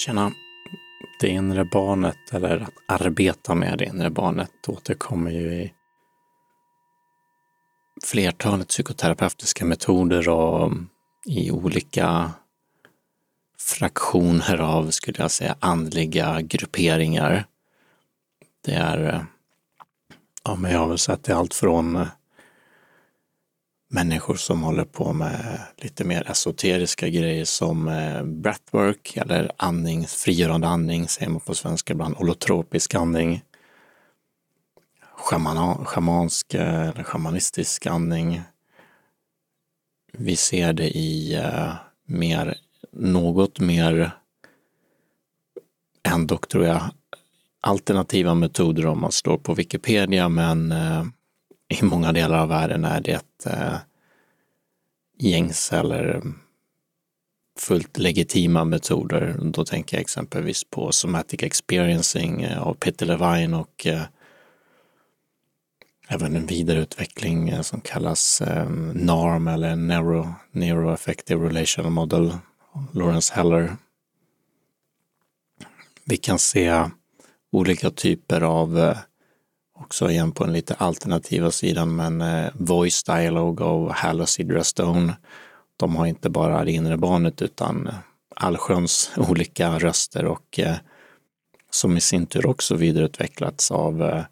Tjena! Det inre barnet, eller att arbeta med det inre barnet, återkommer ju i flertalet psykoterapeutiska metoder och i olika fraktioner av, skulle jag säga, andliga grupperingar. Det är, eh, ja men jag har väl sett det allt från eh, människor som håller på med lite mer esoteriska grejer som eh, breathwork eller andning, frigörande andning säger man på svenska ibland, holotropisk andning, schamansk eh, eller schamanistisk andning. Vi ser det i eh, mer, något mer ändå tror jag alternativa metoder om man slår på Wikipedia men i många delar av världen är det eh, gängs eller fullt legitima metoder. Då tänker jag exempelvis på somatic experiencing eh, av Peter Levine och eh, även en vidareutveckling eh, som kallas eh, NARM eller Neuro, Neuroaffective Relational Model, Lawrence Heller. Vi kan se olika typer av eh, också igen på den lite alternativa sidan, men eh, Voice Dialogue av Hal och Sidra Stone. De har inte bara det inre barnet utan eh, allsköns olika röster och eh, som i sin tur också vidareutvecklats av eh,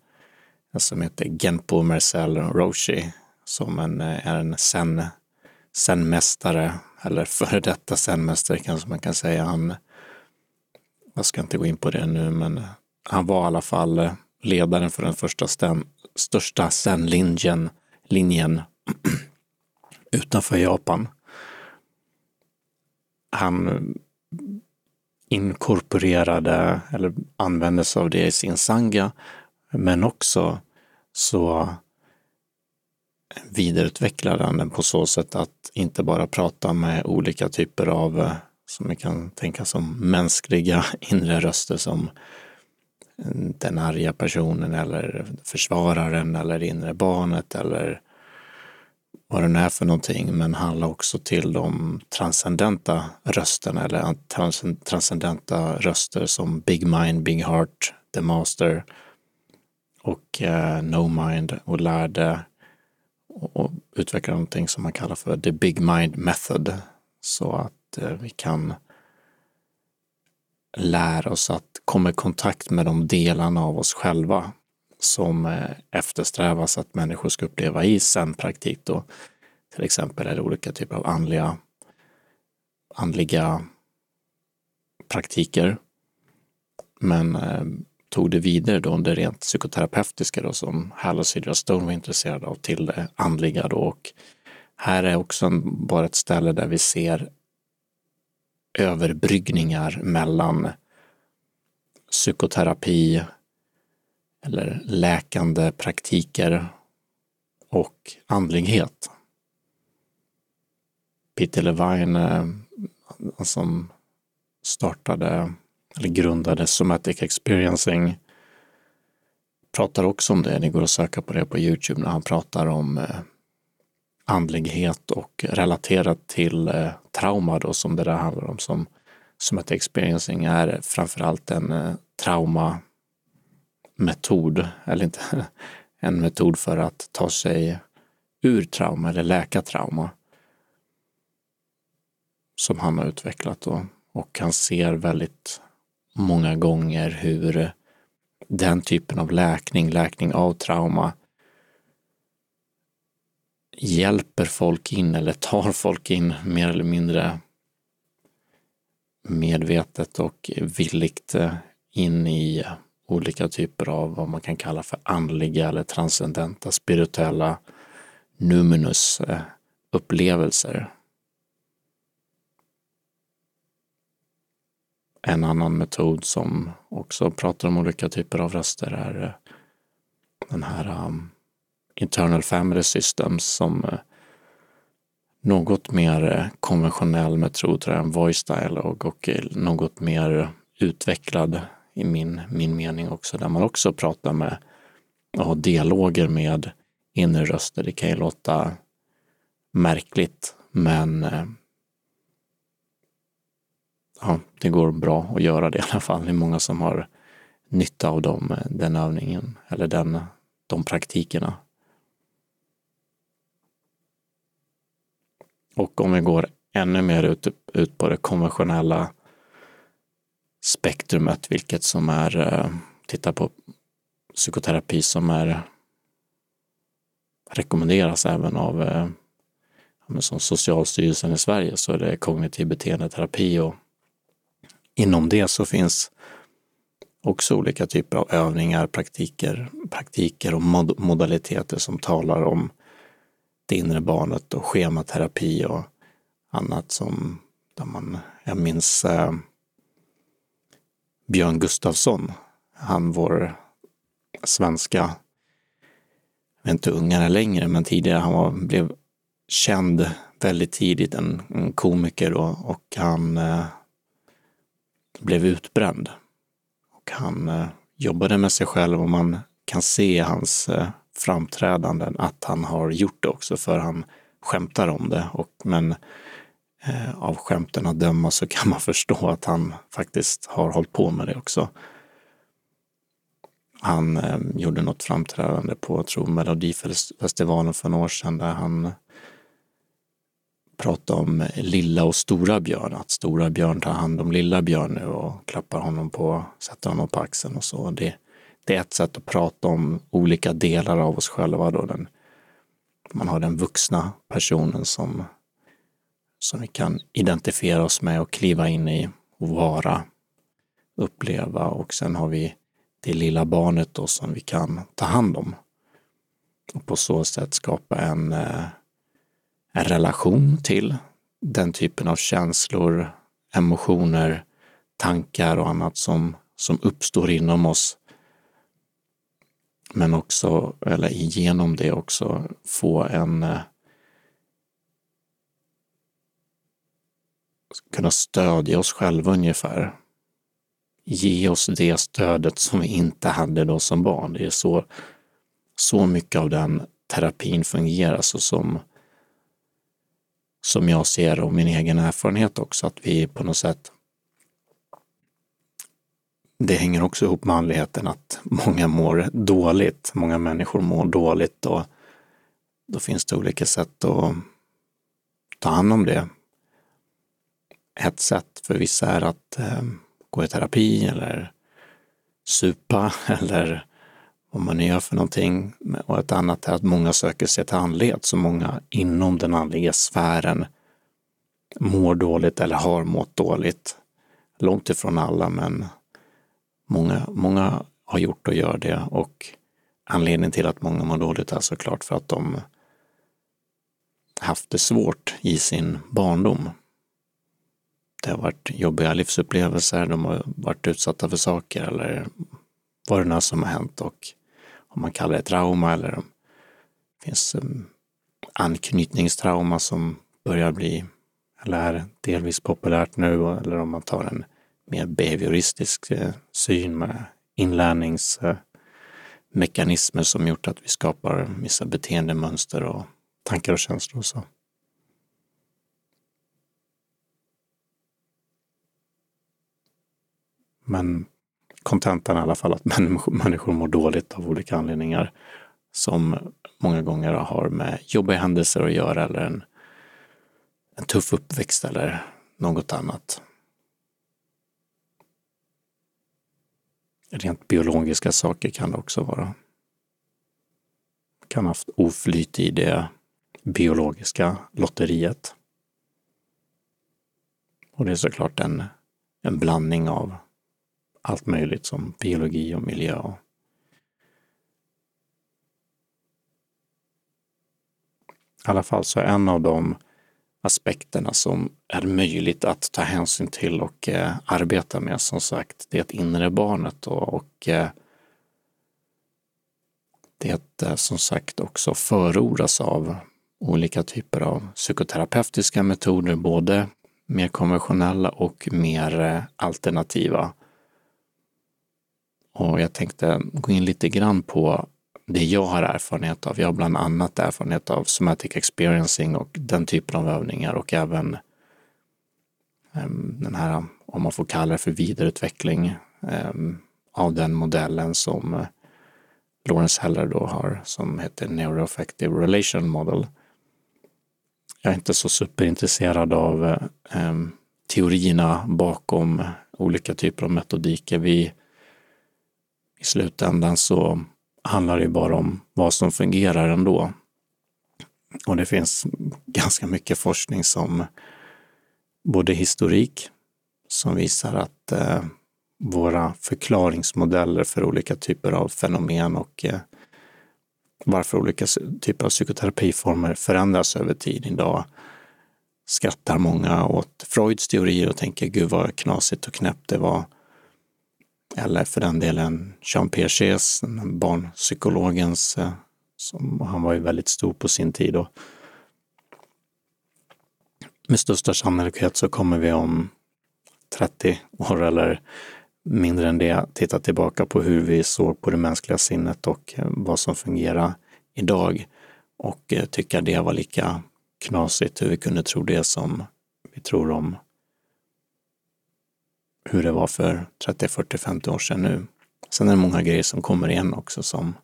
en som heter Genpo Marcel Roshi som en, eh, är en sen, senmästare, eller före detta senmästare kanske man kan säga. Han, jag ska inte gå in på det nu, men eh, han var i alla fall eh, ledaren för den första sten, största Zen-linjen linjen, utanför Japan. Han inkorporerade eller använde sig av det i sin sanga, men också så vidareutvecklade han den på så sätt att inte bara prata med olika typer av, eh, som vi kan tänka som mänskliga inre röster som den arga personen eller försvararen eller inre barnet eller vad det nu är för någonting, men handla också till de transcendenta rösterna eller trans transcendenta röster som Big Mind, Big Heart, The Master och eh, No Mind och lärde och, och utveckla någonting som man kallar för The Big Mind Method. Så att eh, vi kan lär oss att komma i kontakt med de delarna av oss själva som eh, eftersträvas att människor ska uppleva i zen-praktik. Då. Till exempel är det olika typer av andliga, andliga praktiker. Men eh, tog det vidare då, det rent psykoterapeutiska då, som Hal och Sidra Stone var intresserade av till det andliga då. Och här är också en, bara ett ställe där vi ser överbryggningar mellan psykoterapi eller läkande praktiker och andlighet. Peter Levine eh, som startade eller grundade Somatic Experiencing pratar också om det. Det går att söka på det på Youtube när han pratar om eh, andlighet och relaterat till eh, trauma då som det där handlar om som somatic experiencing är framförallt en eh, traumametod, eller inte en metod för att ta sig ur trauma eller läka trauma som han har utvecklat då. Och han ser väldigt många gånger hur den typen av läkning, läkning av trauma, hjälper folk in eller tar folk in mer eller mindre medvetet och villigt eh, in i olika typer av vad man kan kalla för andliga eller transcendenta spirituella numinus eh, upplevelser. En annan metod som också pratar om olika typer av röster är eh, den här um, Internal Family Systems som eh, något mer eh, konventionell metod tror jag, en voice dialog och eh, något mer utvecklad i min, min mening också, där man också pratar med och har dialoger med inre röster. Det kan ju låta märkligt, men ja, det går bra att göra det i alla fall. Det är många som har nytta av dem, den övningen eller den, de praktikerna. Och om vi går ännu mer ut, ut på det konventionella spektrumet, vilket som är, eh, titta på psykoterapi som är rekommenderas även av eh, som Socialstyrelsen i Sverige så är det kognitiv beteendeterapi och inom det så finns också olika typer av övningar, praktiker, praktiker och mod modaliteter som talar om det inre barnet och schematerapi och annat som där man, jag minns eh, Björn Gustafsson, han vår svenska, jag vet inte ungare längre, men tidigare han var, blev känd väldigt tidigt, en, en komiker då, och han eh, blev utbränd. Och han eh, jobbade med sig själv och man kan se hans eh, framträdanden att han har gjort det också, för han skämtar om det. Och, men eh, av skämten att döma så kan man förstå att han faktiskt har hållit på med det också. Han eh, gjorde något framträdande på, jag tror, Melodifestivalen för några år sedan där han pratade om lilla och stora björn, att stora björn tar hand om lilla björn nu och klappar honom på, sätter honom på axeln och så. Det, det är ett sätt att prata om olika delar av oss själva. Då. Den, man har den vuxna personen som, som vi kan identifiera oss med och kliva in i och vara, uppleva och sen har vi det lilla barnet då som vi kan ta hand om. Och på så sätt skapa en, eh, en relation till den typen av känslor, emotioner, tankar och annat som, som uppstår inom oss men också, eller genom det också, få en eh, kunna stödja oss själva ungefär. Ge oss det stödet som vi inte hade då som barn. Det är så, så mycket av den terapin fungerar, så som, som jag ser och min egen erfarenhet också, att vi på något sätt det hänger också ihop med andligheten att många mår dåligt. Många människor mår dåligt och då finns det olika sätt att ta hand om det. Ett sätt för vissa är att eh, gå i terapi eller supa eller vad man nu gör för någonting. Och ett annat är att många söker sig till andlighet, så många inom den andliga sfären mår dåligt eller har mått dåligt. Långt ifrån alla, men Många, många har gjort och gör det och anledningen till att många mår dåligt är såklart för att de haft det svårt i sin barndom. Det har varit jobbiga livsupplevelser, de har varit utsatta för saker eller vad det nu är som har hänt och om man kallar det trauma eller det finns um, anknytningstrauma som börjar bli eller är delvis populärt nu eller om man tar en mer behavioristisk eh, syn med inlärningsmekanismer som gjort att vi skapar vissa beteendemönster och tankar och känslor. Och så. Men kontentan är i alla fall att människor mår dåligt av olika anledningar som många gånger har med jobbiga händelser att göra eller en, en tuff uppväxt eller något annat. Rent biologiska saker kan det också vara. Kan ha haft oflyt i det biologiska lotteriet. Och det är såklart en, en blandning av allt möjligt som biologi och miljö. I alla fall så är en av de aspekterna som är möjligt att ta hänsyn till och eh, arbeta med. Som sagt, det inre barnet och, och eh, det eh, som sagt också förordas av olika typer av psykoterapeutiska metoder, både mer konventionella och mer eh, alternativa. Och jag tänkte gå in lite grann på det jag har erfarenhet av. Jag har bland annat erfarenhet av somatic experiencing och den typen av övningar och även ehm, den här, om man får kalla det för vidareutveckling ehm, av den modellen som eh, Lawrence Heller då har som heter Neuroaffective Relation Model. Jag är inte så superintresserad av eh, ehm, teorierna bakom olika typer av metodiker. Vi, I slutändan så handlar det bara om vad som fungerar ändå. Och det finns ganska mycket forskning som både historik som visar att eh, våra förklaringsmodeller för olika typer av fenomen och eh, varför olika typer av psykoterapiformer förändras över tid. Idag skrattar många åt Freuds teorier och tänker gud vad knasigt och knäppt det var. Eller för den delen Jean Piagets, barnpsykologens, eh, som, han var ju väldigt stor på sin tid. Och med största sannolikhet så kommer vi om 30 år eller mindre än det titta tillbaka på hur vi såg på det mänskliga sinnet och eh, vad som fungerar idag och eh, tycka det var lika knasigt hur vi kunde tro det som vi tror om hur det var för 30, 40, 50 år sedan nu. Sen är det många grejer som kommer igen också som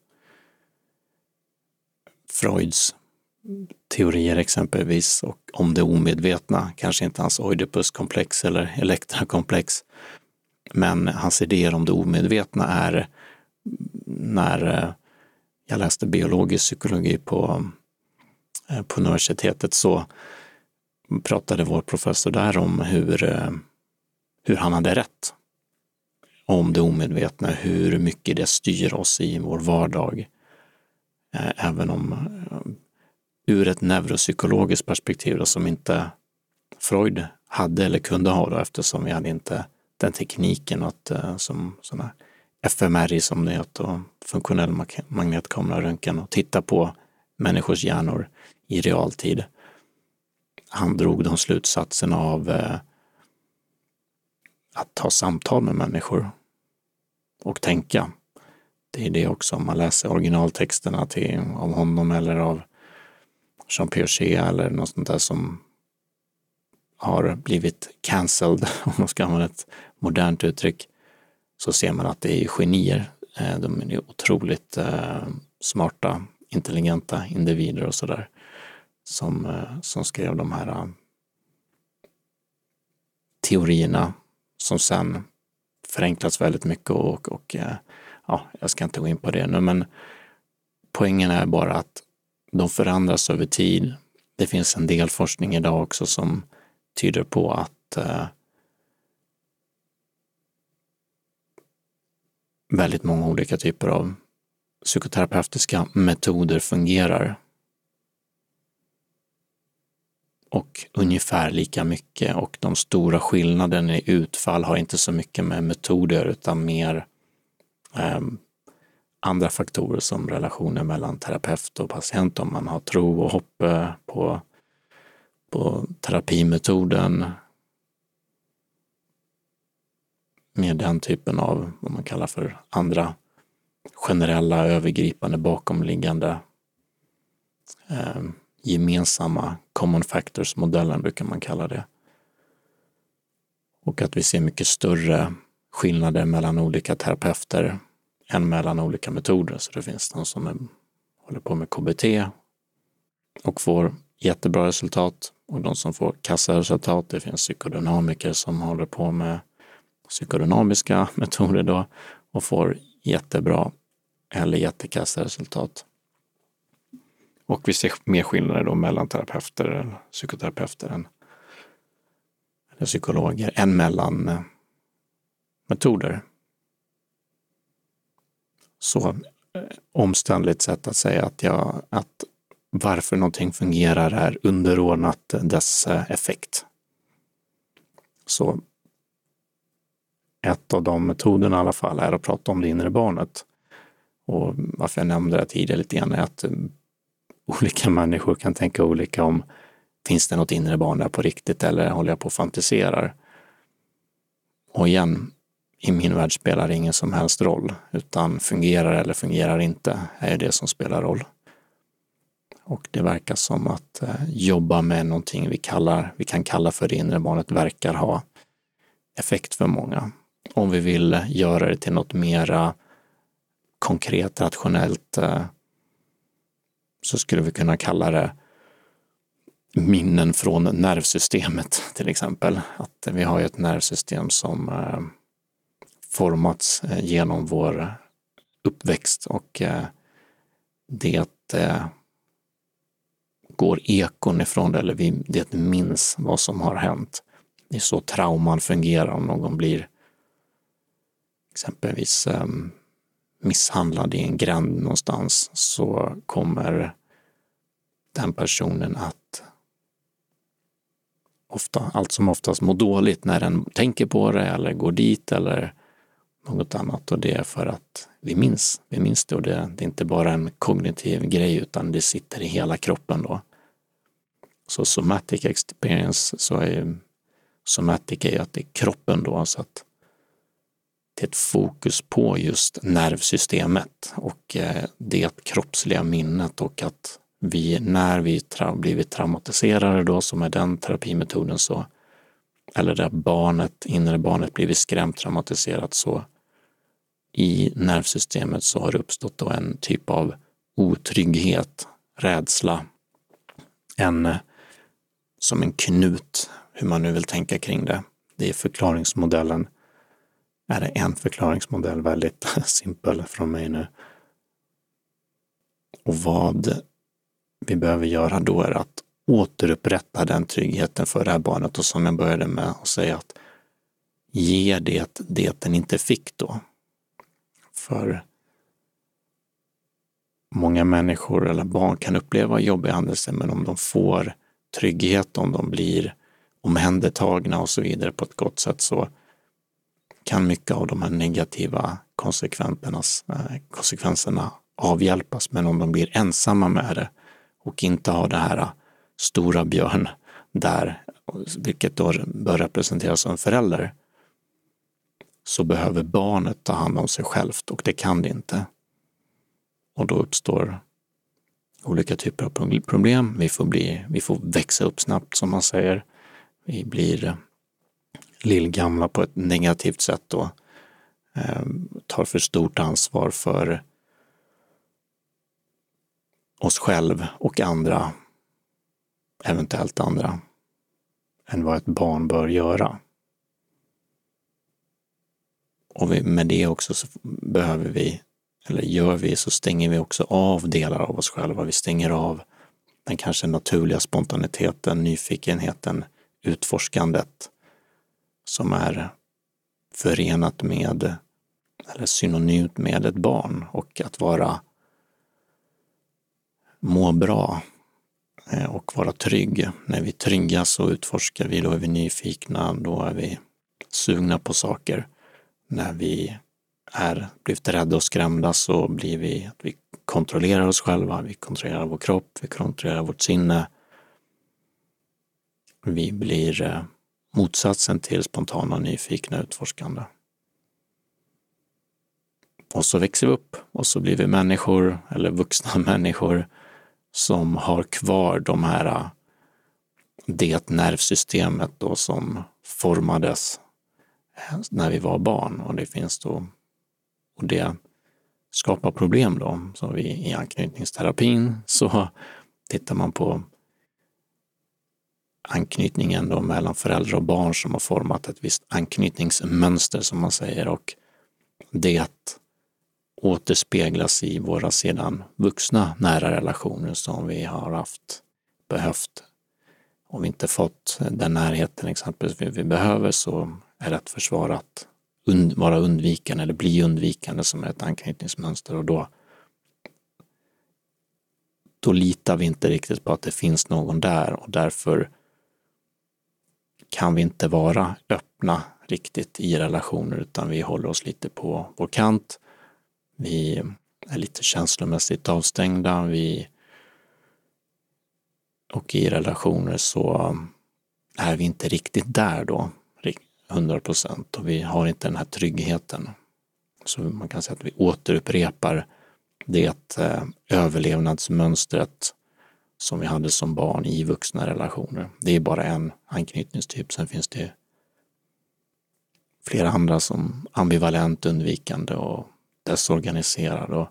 Freuds teorier exempelvis och om det omedvetna, kanske inte hans Oidipuskomplex eller Elektrakomplex, men hans idéer om det omedvetna är när eh, jag läste biologisk psykologi på, eh, på universitetet så pratade vår professor där om hur, eh, hur han hade rätt om det omedvetna, hur mycket det styr oss i vår vardag. Även om eh, ur ett neuropsykologiskt perspektiv då, som inte Freud hade eller kunde ha då, eftersom vi hade inte den tekniken att, eh, som sådana fMRI som det heter, och funktionell magnetkamera röntgen och titta på människors hjärnor i realtid. Han drog de slutsatserna av eh, att ha samtal med människor och tänka. Det är det också, om man läser originaltexterna till, av honom eller av Jean Piaget eller något sånt där som har blivit cancelled, om man ska använda ett modernt uttryck, så ser man att det är genier. Eh, de är otroligt eh, smarta, intelligenta individer och sådär som, eh, som skrev de här teorierna som sen förenklats väldigt mycket och, och eh, ja, jag ska inte gå in på det nu, men poängen är bara att de förändras över tid. Det finns en del forskning idag också som tyder på att eh, väldigt många olika typer av psykoterapeutiska metoder fungerar. Och ungefär lika mycket. Och de stora skillnaderna i utfall har inte så mycket med metoder utan mer eh, andra faktorer som relationer mellan terapeut och patient, om man har tro och hopp på, på terapimetoden. Med den typen av vad man kallar för andra generella övergripande bakomliggande eh, gemensamma common factors-modellen brukar man kalla det. Och att vi ser mycket större skillnader mellan olika terapeuter än mellan olika metoder. Så det finns de som är, håller på med KBT och får jättebra resultat och de som får kassaresultat. Det finns psykodynamiker som håller på med psykodynamiska metoder då och får jättebra eller jättekassa resultat. Och vi ser mer skillnader då mellan terapeuter, psykoterapeuter än, eller psykologer än mellan eh, metoder så eh, omständligt sätt att säga att, jag, att varför någonting fungerar är underordnat dess eh, effekt. Så ett av de metoderna i alla fall är att prata om det inre barnet. Och varför jag nämnde det tidigare lite grann är att eh, olika människor kan tänka olika om finns det något inre barn där på riktigt eller håller jag på och fantiserar? Och igen, i min värld spelar det ingen som helst roll, utan fungerar eller fungerar inte är det som spelar roll. Och det verkar som att eh, jobba med någonting vi, kallar, vi kan kalla för det inre barnet verkar ha effekt för många. Om vi vill göra det till något mera konkret, rationellt, eh, så skulle vi kunna kalla det minnen från nervsystemet till exempel. Att vi har ju ett nervsystem som eh, formats eh, genom vår uppväxt och eh, det går ekon ifrån det, eller vi, det minns vad som har hänt. Det är så trauman fungerar om någon blir exempelvis ehm, misshandlad i en gränd någonstans så kommer den personen att ofta, allt som oftast må dåligt när den tänker på det eller går dit eller något annat. Och det är för att vi minns, vi minns det och det, det är inte bara en kognitiv grej utan det sitter i hela kroppen då. Så somatic experience, så är somatic är ju att det är kroppen då, så att till ett fokus på just nervsystemet och eh, det kroppsliga minnet och att vi, när vi tra blivit traumatiserade då, som är den terapimetoden, så, eller där barnet, inre barnet blivit skrämt traumatiserat, så i nervsystemet så har det uppstått då en typ av otrygghet, rädsla, en, eh, som en knut, hur man nu vill tänka kring det. Det är förklaringsmodellen, är det en förklaringsmodell, väldigt simpel från mig nu. Och vad vi behöver göra då är att återupprätta den tryggheten för det här barnet och som jag började med att säga att ge det det den inte fick då. För många människor eller barn kan uppleva jobbiga händelser, men om de får trygghet, om de blir omhändertagna och så vidare på ett gott sätt så kan mycket av de här negativa konsekvenserna, eh, konsekvenserna avhjälpas. Men om de blir ensamma med det och inte har det här stora björn där, vilket då bör representeras som en förälder, så behöver barnet ta hand om sig självt och det kan det inte. Och då uppstår olika typer av problem. Vi får, bli, vi får växa upp snabbt som man säger. Vi blir lillgamla på ett negativt sätt då. Eh, tar för stort ansvar för oss själv och andra, eventuellt andra, än vad ett barn bör göra. Och vi, med det också så behöver vi, eller gör vi, så stänger vi också av delar av oss själva. Vi stänger av den kanske naturliga spontaniteten, nyfikenheten, utforskandet som är förenat med, eller synonymt med ett barn och att vara må bra eh, och vara trygg. När vi tryggas så utforskar vi, då är vi nyfikna, då är vi sugna på saker. När vi är blivit rädda och skrämda så blir vi att vi kontrollerar oss själva, vi kontrollerar vår kropp, vi kontrollerar vårt sinne. Vi blir eh, motsatsen till spontana, nyfikna, utforskande. Och så växer vi upp och så blir vi människor, eller vuxna människor, som har kvar de här, äh, det nervsystemet då som formades äh, när vi var barn och det finns då, och det skapar problem då. Så vi, i anknytningsterapin så tittar man på anknytningen då mellan föräldrar och barn som har format ett visst anknytningsmönster som man säger och det återspeglas i våra sedan vuxna nära relationer som vi har haft, behövt. Om vi inte fått den närheten exempelvis vi behöver så är det ett försvar att und vara undvikande eller bli undvikande som är ett anknytningsmönster och då då litar vi inte riktigt på att det finns någon där och därför kan vi inte vara öppna riktigt i relationer utan vi håller oss lite på vår kant vi är lite känslomässigt avstängda. Vi, och i relationer så är vi inte riktigt där då, 100 procent, och vi har inte den här tryggheten. Så man kan säga att vi återupprepar det eh, överlevnadsmönstret som vi hade som barn i vuxna relationer. Det är bara en anknytningstyp, sen finns det flera andra som ambivalent, undvikande och desorganiserad. Och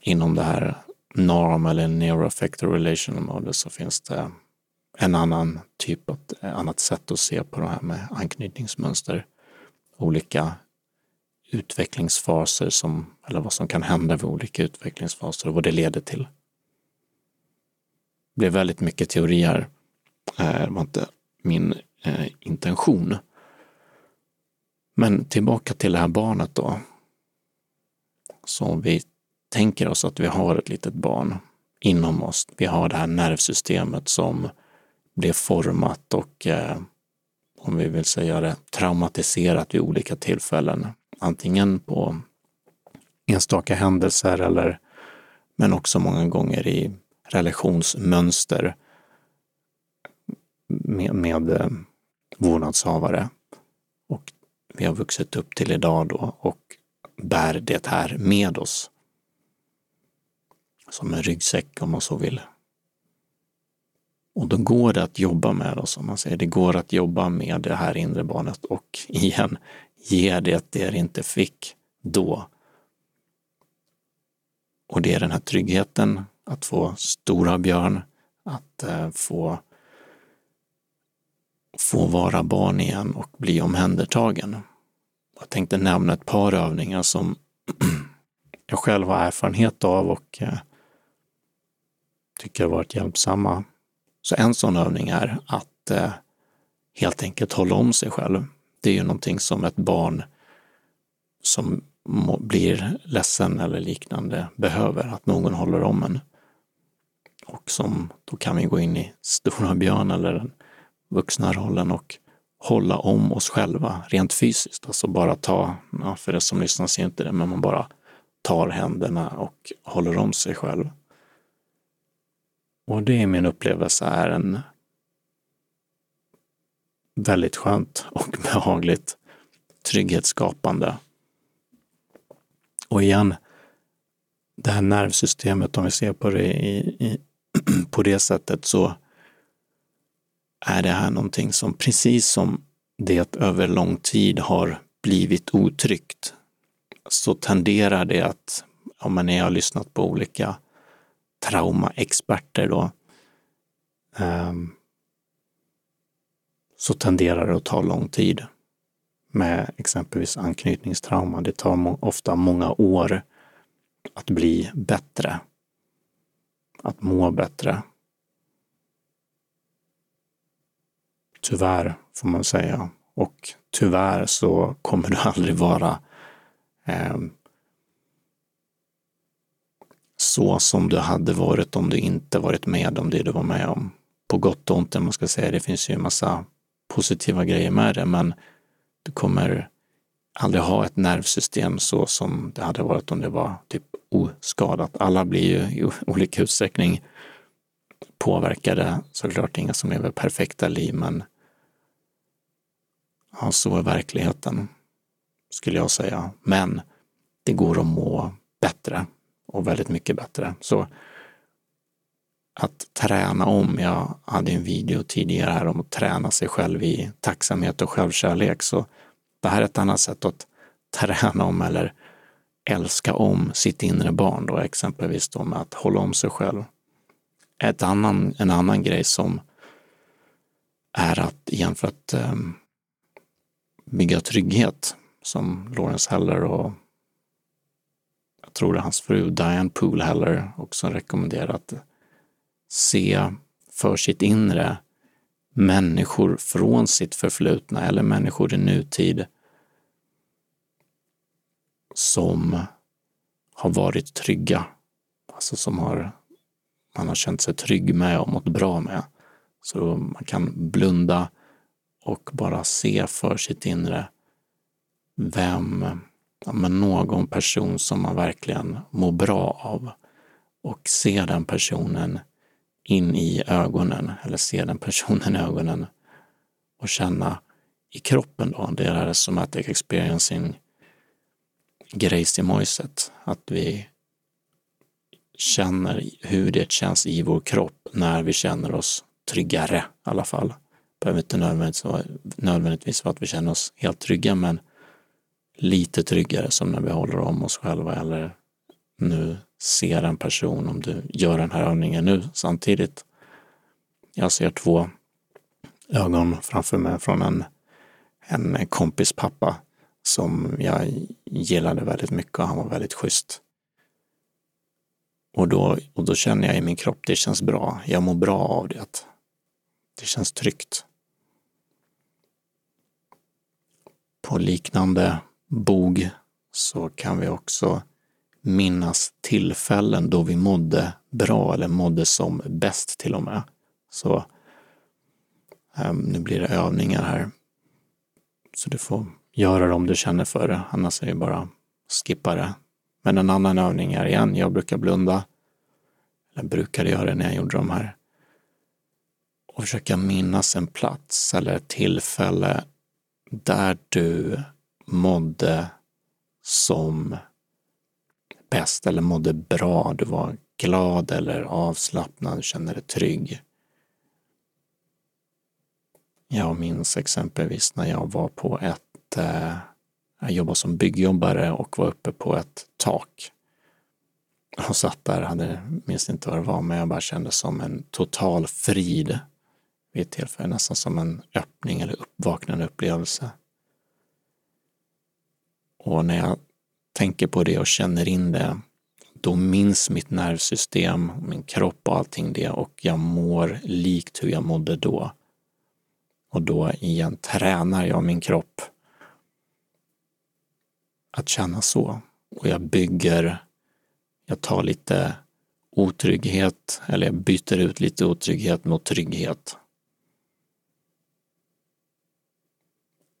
inom det här norm eller neuroaffective relational model så finns det en annan typ, ett annat sätt att se på det här med anknytningsmönster. Olika utvecklingsfaser som, eller vad som kan hända vid olika utvecklingsfaser och vad det leder till. Blev väldigt mycket teorier. Eh, det var inte min eh, intention. Men tillbaka till det här barnet då. Så vi tänker oss att vi har ett litet barn inom oss. Vi har det här nervsystemet som blev format och, eh, om vi vill säga det, traumatiserat vid olika tillfällen. Antingen på enstaka händelser eller men också många gånger i relationsmönster med, med eh, vårdnadshavare. Och vi har vuxit upp till idag då och bär det här med oss. Som en ryggsäck om man så vill. Och då går det att jobba med oss, som man säger. Det går att jobba med det här inre barnet och igen, ge det det det inte fick då. Och det är den här tryggheten att få stora björn, att eh, få, få vara barn igen och bli omhändertagen. Jag tänkte nämna ett par övningar som jag själv har erfarenhet av och eh, tycker har varit hjälpsamma. Så en sån övning är att eh, helt enkelt hålla om sig själv. Det är ju någonting som ett barn som blir ledsen eller liknande behöver, att någon håller om en. Och som, då kan vi gå in i stora björn eller den vuxna rollen och hålla om oss själva rent fysiskt. Alltså bara ta, ja, för det som lyssnar ser inte det, men man bara tar händerna och håller om sig själv. Och det är min upplevelse är en väldigt skönt och behagligt trygghetsskapande. Och igen, det här nervsystemet, om vi ser på det i, i, på det sättet, så är det här någonting som precis som det över lång tid har blivit otryggt, så tenderar det att, om man har lyssnat på olika traumaexperter då, ehm, så tenderar det att ta lång tid med exempelvis anknytningstrauma. Det tar ofta många år att bli bättre, att må bättre. Tyvärr, får man säga. Och tyvärr så kommer du aldrig vara eh, så som du hade varit om du inte varit med om det du var med om. På gott och ont, man ska säga. Det finns ju en massa positiva grejer med det, men du kommer aldrig ha ett nervsystem så som det hade varit om det var typ oskadat. Alla blir ju i olika utsträckning påverkade. Såklart inga som lever perfekta liv, men ja, så är verkligheten, skulle jag säga. Men det går att må bättre och väldigt mycket bättre. Så att träna om, jag hade en video tidigare här om att träna sig själv i tacksamhet och självkärlek, så det här är ett annat sätt att träna om eller älska om sitt inre barn då, exempelvis då med att hålla om sig själv. Ett annan, en annan grej som är att, igen för att um, bygga trygghet, som Lawrence Heller och jag tror det är hans fru Diane Poole Heller också rekommenderar att se för sitt inre människor från sitt förflutna eller människor i nutid som har varit trygga. Alltså som har, man har känt sig trygg med och mått bra med. Så man kan blunda och bara se för sitt inre vem, ja, men någon person som man verkligen mår bra av och se den personen in i ögonen eller se den personen i ögonen och känna i kroppen då, det är det somatic experiencing grejs i mojset, att vi känner hur det känns i vår kropp när vi känner oss tryggare i alla fall. Det Behöver inte nödvändigtvis vara att vi känner oss helt trygga, men lite tryggare som när vi håller om oss själva eller nu ser en person om du gör den här övningen nu samtidigt. Jag ser två ögon framför mig från en, en kompis pappa som jag gillade väldigt mycket och han var väldigt schysst. Och då, och då känner jag i min kropp, det känns bra. Jag mår bra av det. Det känns tryggt. På liknande bog så kan vi också minnas tillfällen då vi mådde bra eller mådde som bäst till och med. Så um, nu blir det övningar här. Så du får göra det om du känner för det, annars är det bara skippa det. Men en annan övning är igen, jag brukar blunda, eller brukade göra det när jag gjorde de här, och försöka minnas en plats eller ett tillfälle där du mådde som bäst eller mådde bra, du var glad eller avslappnad, kände dig trygg. Jag minns exempelvis när jag var på ett, eh, jag jobbade som byggjobbare och var uppe på ett tak. Och satt där, hade, minns inte vad det var, men jag bara kände som en total frid vid ett tillfälle, nästan som en öppning eller uppvaknande upplevelse. Och när jag tänker på det och känner in det, då minns mitt nervsystem, min kropp och allting det och jag mår likt hur jag mådde då. Och då igen tränar jag min kropp att känna så. Och jag bygger, jag tar lite otrygghet, eller jag byter ut lite otrygghet mot trygghet.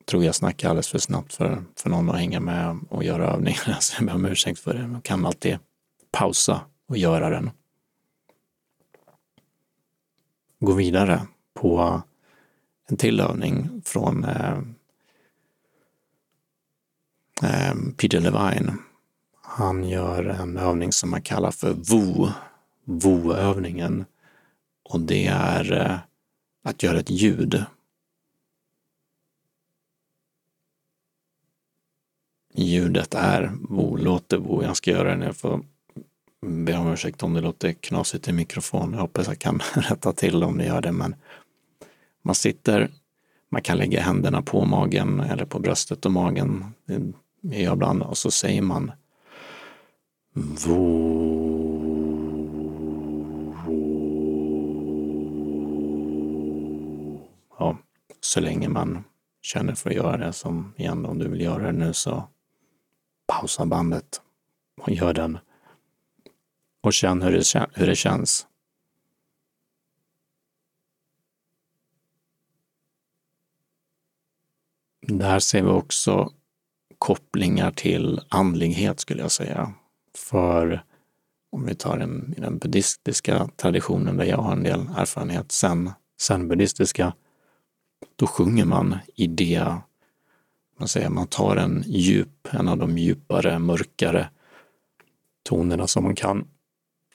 Tror jag snackar alldeles för snabbt för, för någon att hänga med och göra övningar, så alltså, jag ber om ursäkt för det. Man kan alltid pausa och göra den. Gå vidare på en till övning från eh, eh, Peter Levine. Han gör en övning som man kallar för VO, VO-övningen. Och det är eh, att göra ett ljud ljudet är Vo, låter Vo. Jag ska göra det nu. Jag får be om ursäkt om det låter knasigt i mikrofon. Jag hoppas jag kan rätta till om det gör det. Men man sitter, man kan lägga händerna på magen eller på bröstet och magen. Det gör jag ibland. Och så säger man Vo. Ja, så länge man känner för att göra det. Som igen, om du vill göra det nu så pausa bandet och gör den. Och känn hur det, hur det känns. Där ser vi också kopplingar till andlighet skulle jag säga. För om vi tar den, den buddhistiska traditionen där jag har en del erfarenhet, sen, sen buddhistiska, då sjunger man i det man säga, man tar en djup, en av de djupare, mörkare tonerna som man kan.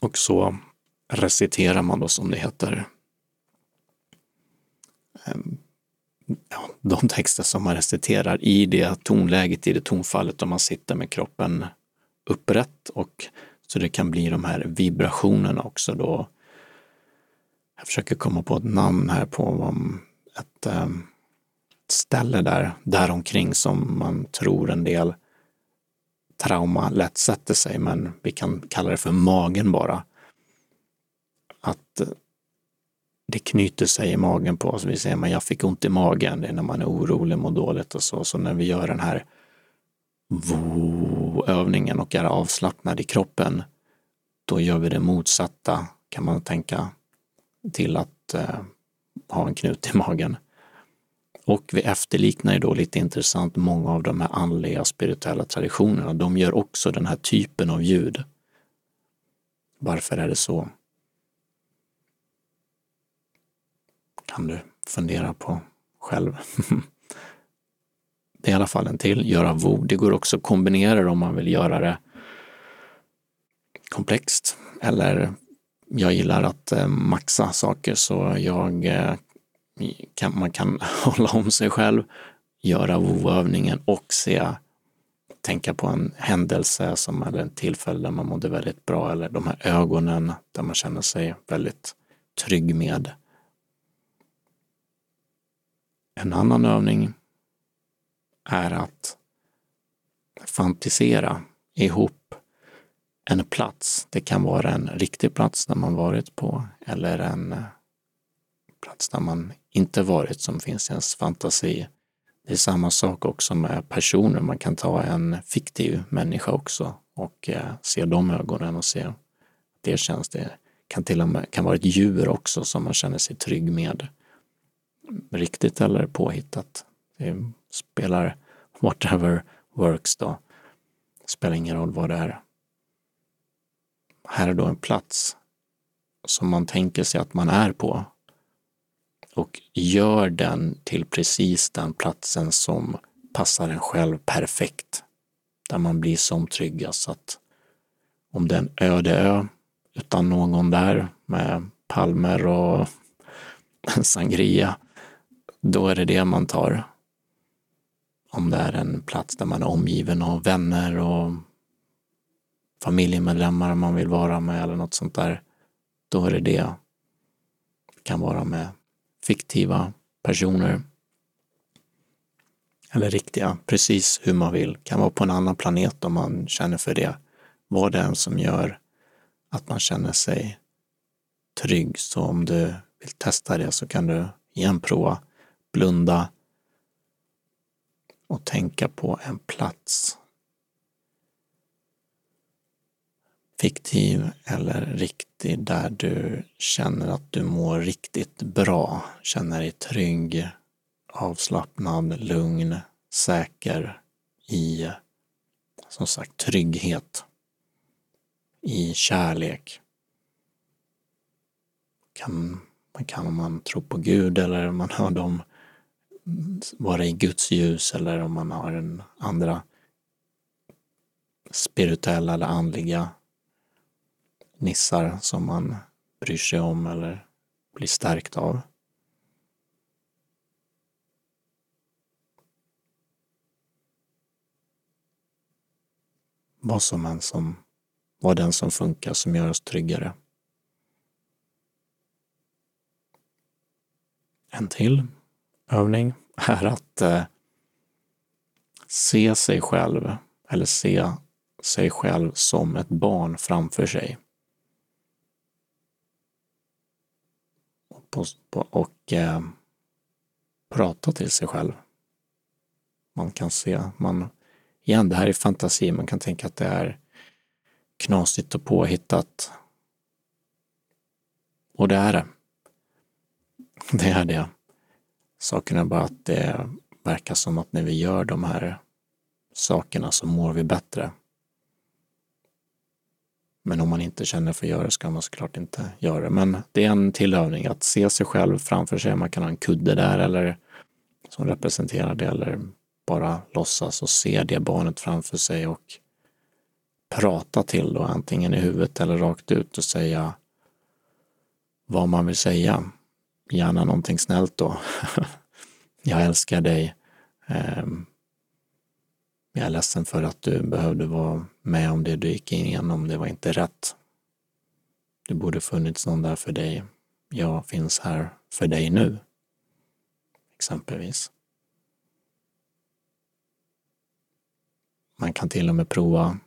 Och så reciterar man då som det heter ehm, ja, de texter som man reciterar i det tonläget, i det tonfallet om man sitter med kroppen upprätt. Och så det kan bli de här vibrationerna också då. Jag försöker komma på ett namn här på ett, ehm, ställe där, däromkring som man tror en del trauma lätt sätter sig, men vi kan kalla det för magen bara. Att eh, det knyter sig i magen på oss. Vi säger men jag fick ont i magen, det är när man är orolig, mår dåligt och så. Så när vi gör den här övningen och är avslappnad i kroppen, då gör vi det motsatta, kan man tänka, till att eh, ha en knut i magen. Och vi efterliknar ju då lite intressant många av de här andliga spirituella traditionerna. De gör också den här typen av ljud. Varför är det så? Kan du fundera på själv. det är i alla fall en till, göra vo. Det går också att kombinera det om man vill göra det komplext. eller jag gillar att eh, maxa saker så jag eh, kan, man kan hålla om sig själv, göra WoW-övningen och se, tänka på en händelse som är en tillfälle där man mådde väldigt bra eller de här ögonen där man känner sig väldigt trygg med. En annan övning är att fantisera ihop en plats. Det kan vara en riktig plats där man varit på eller en plats där man inte varit som finns i ens fantasi. Det är samma sak också med personer. Man kan ta en fiktiv människa också och eh, se de ögonen och se att det känns. Det kan till och med kan vara ett djur också som man känner sig trygg med. Riktigt eller påhittat. Det spelar whatever works då. Det spelar ingen roll vad det är. Här är då en plats som man tänker sig att man är på och gör den till precis den platsen som passar en själv perfekt. Där man blir som tryggast. Att om det är en öde ö utan någon där med palmer och sangria, då är det det man tar. Om det är en plats där man är omgiven av vänner och familjemedlemmar man vill vara med eller något sånt där, då är det det. Det kan vara med fiktiva personer eller riktiga, precis hur man vill. Kan vara på en annan planet om man känner för det. Vad det än som gör att man känner sig trygg. Så om du vill testa det så kan du igen prova blunda och tänka på en plats. Fiktiv eller riktig där du känner att du mår riktigt bra, känner dig trygg, avslappnad, lugn, säker i som sagt trygghet, i kärlek. Kan, man kan om man tror på Gud eller om man hör dem vara i Guds ljus eller om man har en andra spirituella eller andliga nissar som man bryr sig om eller blir stärkt av. Vad som än som var den som funkar som gör oss tryggare. En till övning är att eh, se sig själv eller se sig själv som ett barn framför sig. Och, och eh, prata till sig själv. Man kan se, man, igen, det här är fantasi, man kan tänka att det är knasigt och påhittat. Och det är det. Det är det. Saken är bara att det verkar som att när vi gör de här sakerna så mår vi bättre. Men om man inte känner för att göra det ska man såklart inte göra det. Men det är en till övning att se sig själv framför sig. Man kan ha en kudde där eller som representerar det eller bara låtsas och se det barnet framför sig och prata till då antingen i huvudet eller rakt ut och säga vad man vill säga. Gärna någonting snällt då. jag älskar dig. Ehm, jag är ledsen för att du behövde vara med om det du gick igenom. Det var inte rätt. Det borde funnits någon där för dig. Jag finns här för dig nu. Exempelvis. Man kan till och med prova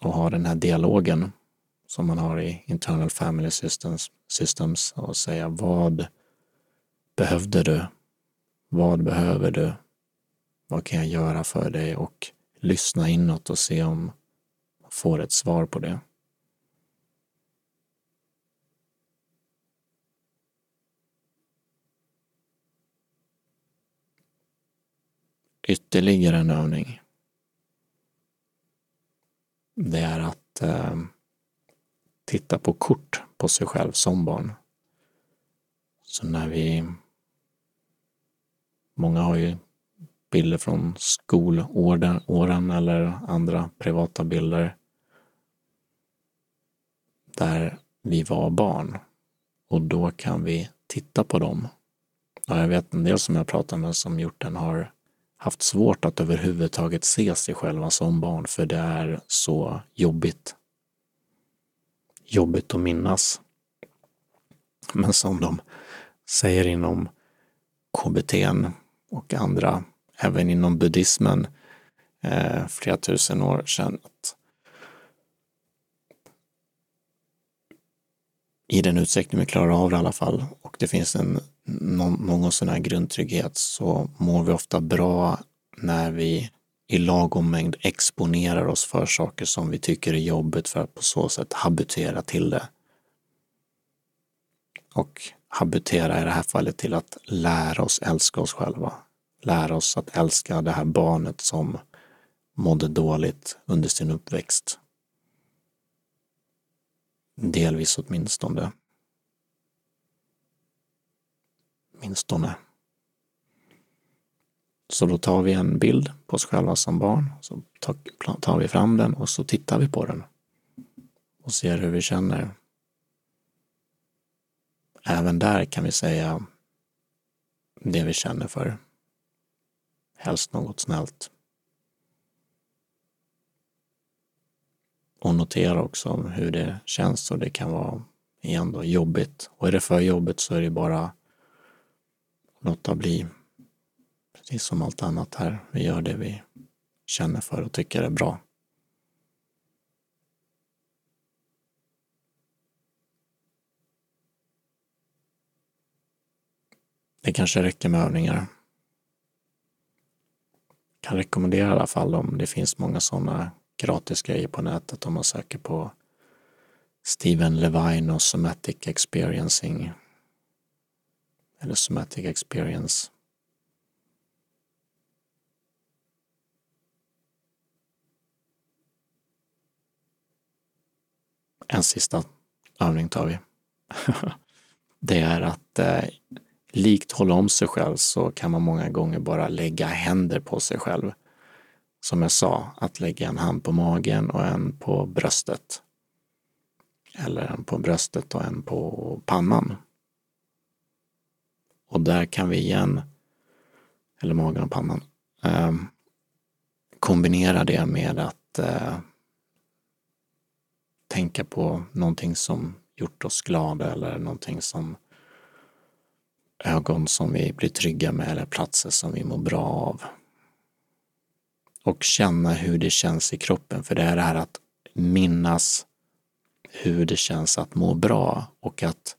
att ha den här dialogen som man har i Internal Family Systems, systems och säga vad behövde du? Vad behöver du? Vad kan jag göra för dig? Och lyssna inåt och se om man får ett svar på det. Ytterligare en övning. Det är att eh, titta på kort på sig själv som barn. Så när vi Många har ju bilder från skolåren eller andra privata bilder. där vi var barn. Och då kan vi titta på dem. Och jag vet en del som jag pratar med som gjort den har haft svårt att överhuvudtaget se sig själva som barn för det är så jobbigt. Jobbigt att minnas. Men som de säger inom KBT och andra, även inom buddhismen, eh, flera tusen år sedan, att i den utsträckning vi klarar av det i alla fall och det finns en någon, någon sån här grundtrygghet så mår vi ofta bra när vi i lagom mängd exponerar oss för saker som vi tycker är jobbigt för att på så sätt habitera till det. Och habitera i det här fallet till att lära oss älska oss själva. Lära oss att älska det här barnet som mådde dåligt under sin uppväxt. Delvis åtminstone. Åtminstone. Så då tar vi en bild på oss själva som barn, så tar vi fram den och så tittar vi på den och ser hur vi känner. Även där kan vi säga det vi känner för. Helst något snällt. Och notera också hur det känns och det kan vara igen då jobbigt. Och är det för jobbigt så är det bara låta bli. Precis som allt annat här. Vi gör det vi känner för och tycker är bra. Det kanske räcker med övningar. Kan rekommendera i alla fall om det finns många sådana gratis grejer på nätet om man söker på Steven Levine och Somatic Experiencing eller Somatic Experience. En sista övning tar vi. Det är att eh, likt hålla om sig själv så kan man många gånger bara lägga händer på sig själv. Som jag sa, att lägga en hand på magen och en på bröstet. Eller en på bröstet och en på pannan. Och där kan vi igen, eller magen och pannan, eh, kombinera det med att eh, tänka på någonting som gjort oss glada eller någonting som ögon som vi blir trygga med eller platser som vi mår bra av. Och känna hur det känns i kroppen, för det är det här att minnas hur det känns att må bra och att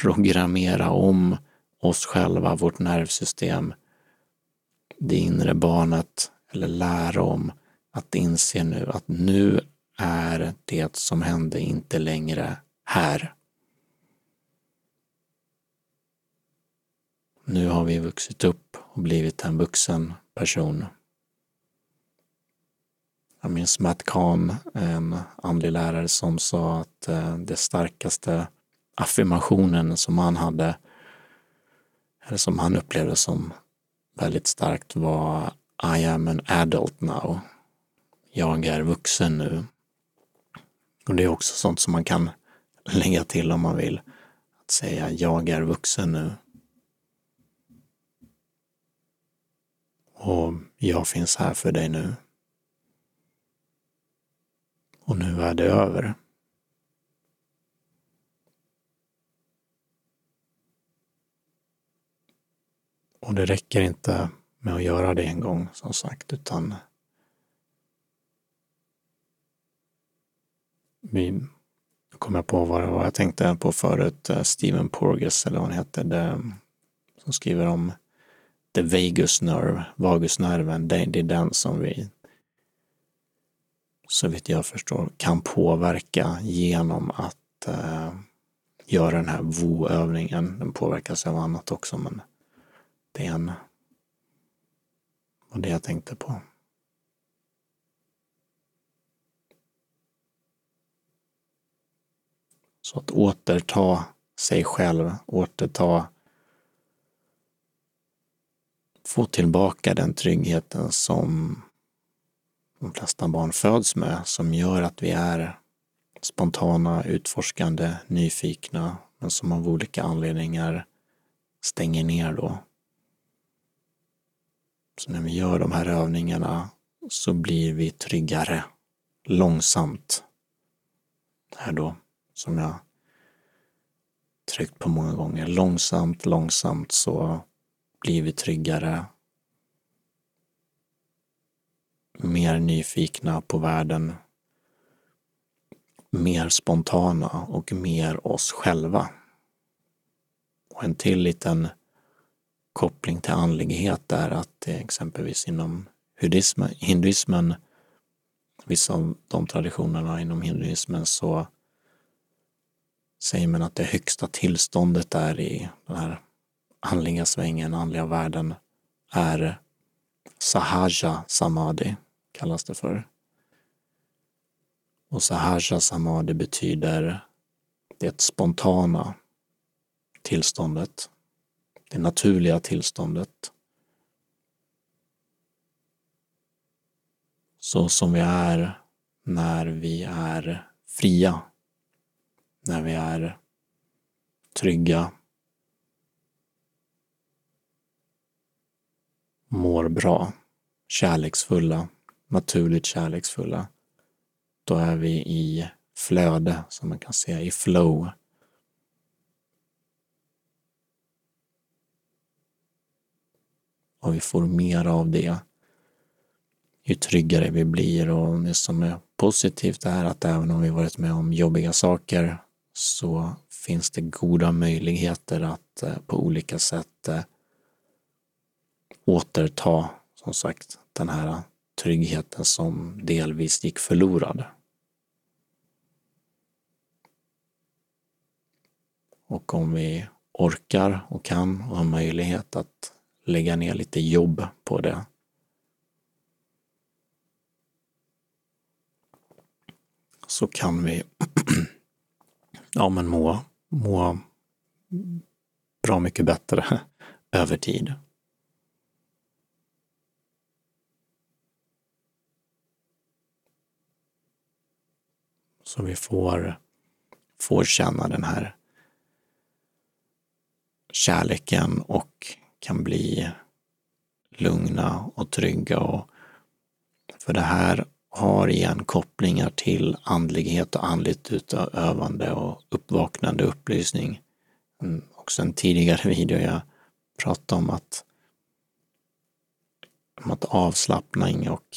programmera om oss själva, vårt nervsystem, det inre barnet, eller lära om att inse nu att nu är det som hände inte längre här. Nu har vi vuxit upp och blivit en vuxen person. Jag minns Matt Kahn, en andlig lärare, som sa att eh, det starkaste affirmationen som han hade, eller som han upplevde som väldigt starkt var I am an adult now. Jag är vuxen nu. Och det är också sånt som man kan lägga till om man vill. Att säga jag är vuxen nu. Och jag finns här för dig nu. Och nu är det över. Och det räcker inte med att göra det en gång som sagt, utan vi kom jag på vad jag tänkte på förut, eh, Steven Porges eller vad han heter, det, som skriver om the vagus nerve, vagusnerven, det, det är den som vi så vitt jag förstår kan påverka genom att eh, göra den här VO-övningen. Den påverkas av annat också men det är en och det jag tänkte på. Så att återta sig själv, återta få tillbaka den tryggheten som de flesta barn föds med, som gör att vi är spontana, utforskande, nyfikna, men som av olika anledningar stänger ner då. Så när vi gör de här övningarna så blir vi tryggare långsamt. Här då, som jag tryckt på många gånger. Långsamt, långsamt så blivit tryggare. Mer nyfikna på världen. Mer spontana och mer oss själva. Och en till liten koppling till andlighet är att det exempelvis inom hinduismen, vissa av de traditionerna inom hinduismen så säger man att det högsta tillståndet är i den här andliga svängen, andliga världen, är Sahaja Samadhi, kallas det för. Och Sahaja Samadhi betyder det spontana tillståndet, det naturliga tillståndet. Så som vi är när vi är fria när vi är trygga, mår bra, kärleksfulla, naturligt kärleksfulla, då är vi i flöde, som man kan säga, i flow. Och vi får mer av det ju tryggare vi blir och det som är positivt är att även om vi varit med om jobbiga saker så finns det goda möjligheter att eh, på olika sätt eh, återta, som sagt, den här tryggheten som delvis gick förlorad. Och om vi orkar och kan och har möjlighet att lägga ner lite jobb på det så kan vi ja, men må, må bra mycket bättre över tid. Så vi får, får känna den här kärleken och kan bli lugna och trygga. Och för det här har igen kopplingar till andlighet och andligt utövande och uppvaknande upplysning. Mm, också en tidigare video jag pratade om att, om att avslappning och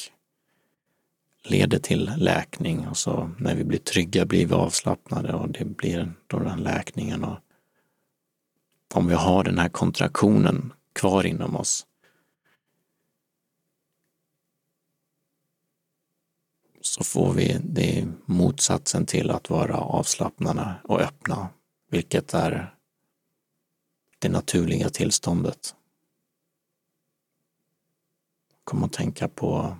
leder till läkning. Och så när vi blir trygga blir vi avslappnade och det blir då den läkningen. Och om vi har den här kontraktionen kvar inom oss. Så får vi det motsatsen till att vara avslappnade och öppna, vilket är det naturliga tillståndet. Kom att tänka på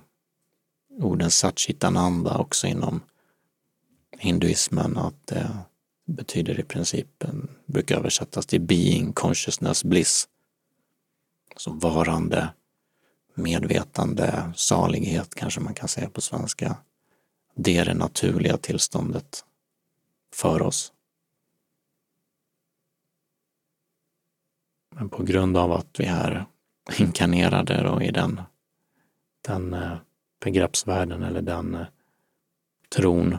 orden Satchitananda också inom hinduismen, att det betyder i princip, brukar översättas till being, consciousness, bliss. Som varande, medvetande, salighet kanske man kan säga på svenska. Det är det naturliga tillståndet för oss. Men på grund av att vi är inkarnerade då i den, den eh, begreppsvärlden eller den eh, tron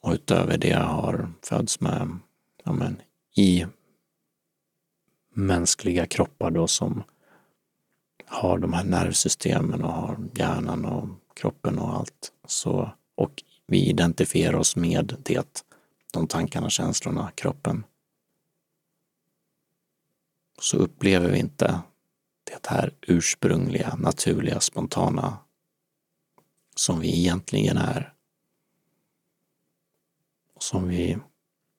och utöver det har föds med, ja men, i mänskliga kroppar då som har de här nervsystemen och har hjärnan och kroppen och allt. Så, och vi identifierar oss med det, de tankarna, känslorna, kroppen. Så upplever vi inte det här ursprungliga, naturliga, spontana som vi egentligen är. Som vi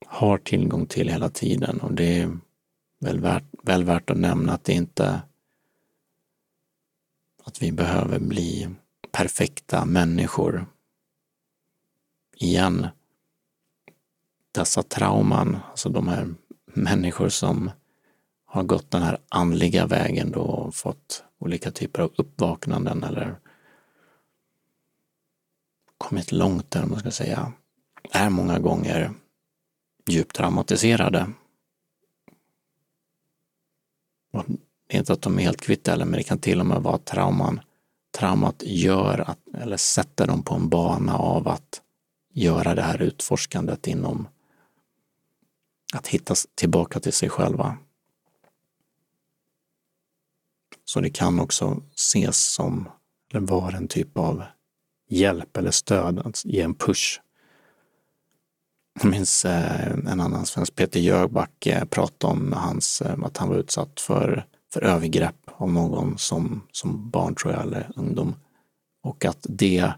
har tillgång till hela tiden och det är väl värt, väl värt att nämna att det inte att vi behöver bli perfekta människor. Igen, dessa trauman, alltså de här människor som har gått den här andliga vägen då och fått olika typer av uppvaknanden eller kommit långt där, man ska säga, är många gånger djupt traumatiserade. Och det är inte att de är helt kvitt eller, men det kan till och med vara att trauman, traumat gör att, eller sätter dem på en bana av att göra det här utforskandet inom att hitta tillbaka till sig själva. Så det kan också ses som, eller vara en typ av hjälp eller stöd, att ge en push. Jag minns eh, en annan svensk, Peter Jöback, eh, pratade om hans, eh, att han var utsatt för, för övergrepp av någon som, som barn, tror jag, eller ungdom. Och att det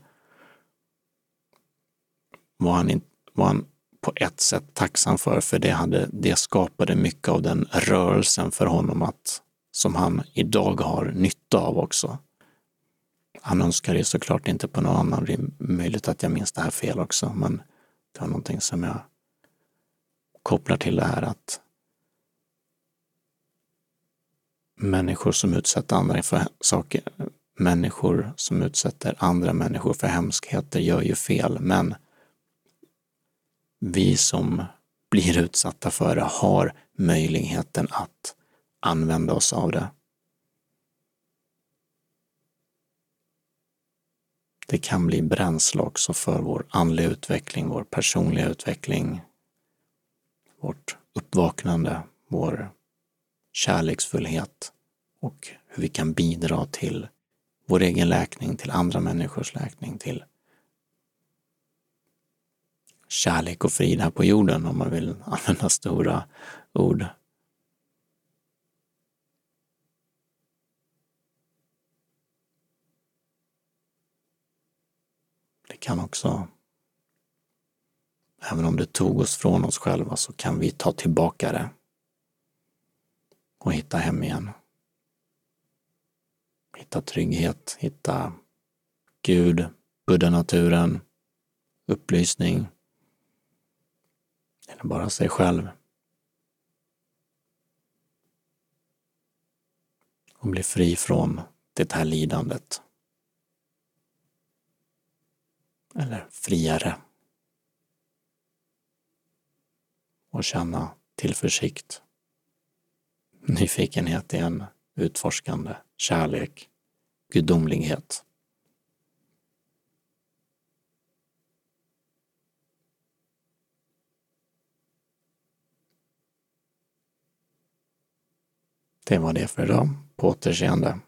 var han, in, var han på ett sätt tacksam för, för det, hade, det skapade mycket av den rörelsen för honom att, som han idag har nytta av också. Han önskar det såklart inte på någon annan. Det är möjligt att jag minns det här fel också, men det var någonting som jag kopplar till det här att människor som utsätter andra för saker, människor som utsätter andra människor för hemskheter gör ju fel, men vi som blir utsatta för det har möjligheten att använda oss av det. Det kan bli bränsle också för vår andliga utveckling, vår personliga utveckling, vårt uppvaknande, vår kärleksfullhet och hur vi kan bidra till vår egen läkning, till andra människors läkning, till kärlek och frid här på jorden om man vill använda stora ord. Kan också, även om det tog oss från oss själva, så kan vi ta tillbaka det och hitta hem igen. Hitta trygghet, hitta Gud, Buddha-naturen, upplysning, eller bara sig själv. Och bli fri från det här lidandet. Eller friare. Och känna tillförsikt, nyfikenhet igen, utforskande, kärlek, gudomlighet. Det var det för idag. På återseende.